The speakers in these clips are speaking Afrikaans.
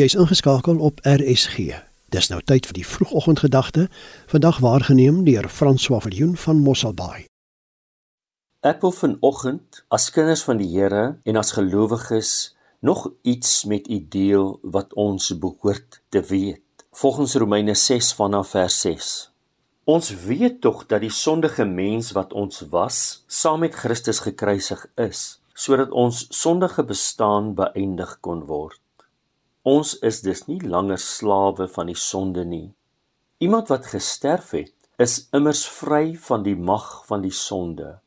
Jy's ingeskakel op RSG. Dis nou tyd vir die vroegoggendgedagte, vandag waargeneem deur François Viljoen van Mosselbaai. Ek wil vanoggend as kinders van die Here en as gelowiges nog iets met u deel wat ons behoort te weet. Volgens Romeine 6 vanaf vers 6. Ons weet tog dat die sondige mens wat ons was, saam met Christus gekruisig is, sodat ons sondige bestaan beëindig kon word. Ons is dus nie langer slawe van die sonde nie. Iemand wat gesterf het, is immers vry van die mag van die sonde.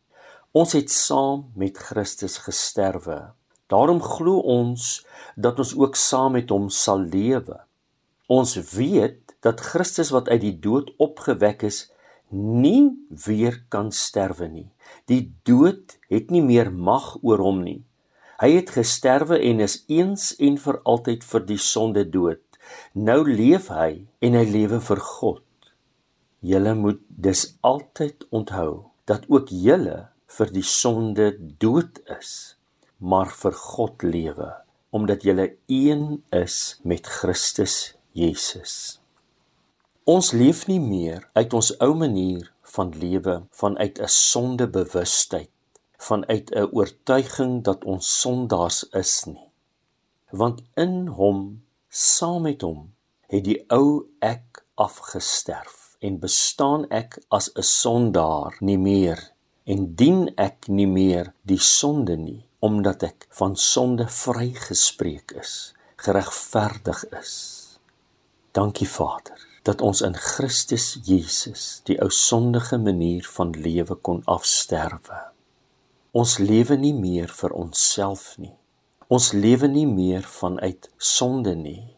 Ons het saam met Christus gesterwe. Daarom glo ons dat ons ook saam met hom sal lewe. Ons weet dat Christus wat uit die dood opgewek is, nie weer kan sterwe nie. Die dood het nie meer mag oor hom nie. Hy het gesterwe en is eens en vir altyd vir die sonde dood. Nou leef hy en hy lewe vir God. Julle moet dus altyd onthou dat ook julle vir die sonde dood is, maar vir God lewe, omdat julle een is met Christus Jesus. Ons leef nie meer uit ons ou manier van lewe vanuit 'n sondebewustheid vanuit 'n oortuiging dat ons sondaars is nie. Want in hom, saam met hom, het die ou ek afgesterf en bestaan ek as 'n sondaar nie meer en dien ek nie meer die sonde nie omdat ek van sonde vrygespreek is, geregverdig is. Dankie Vader dat ons in Christus Jesus die ou sondige manier van lewe kon afsterwe. Ons lewe nie meer vir onsself nie. Ons lewe nie meer vanuit sonde nie.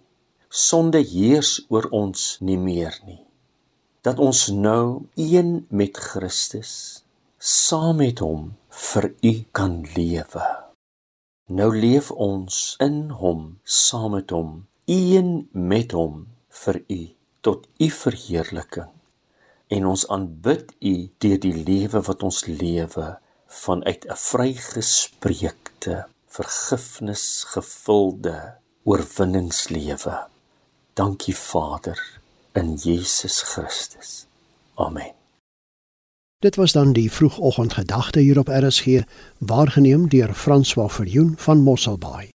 Sonde heers oor ons nie meer nie. Dat ons nou een met Christus saam met hom vir u kan lewe. Nou leef ons in hom saam met hom, een met hom vir u tot u verheerliking. En ons aanbid u deur die lewe wat ons lewe vanuit 'n vrygespreekte, vergifnisgevulde oorwinningslewe. Dankie Vader in Jesus Christus. Amen. Dit was dan die vroegoggendgedagte hier op RSG, waargeneem deur François Verjoen van Mosselbaai.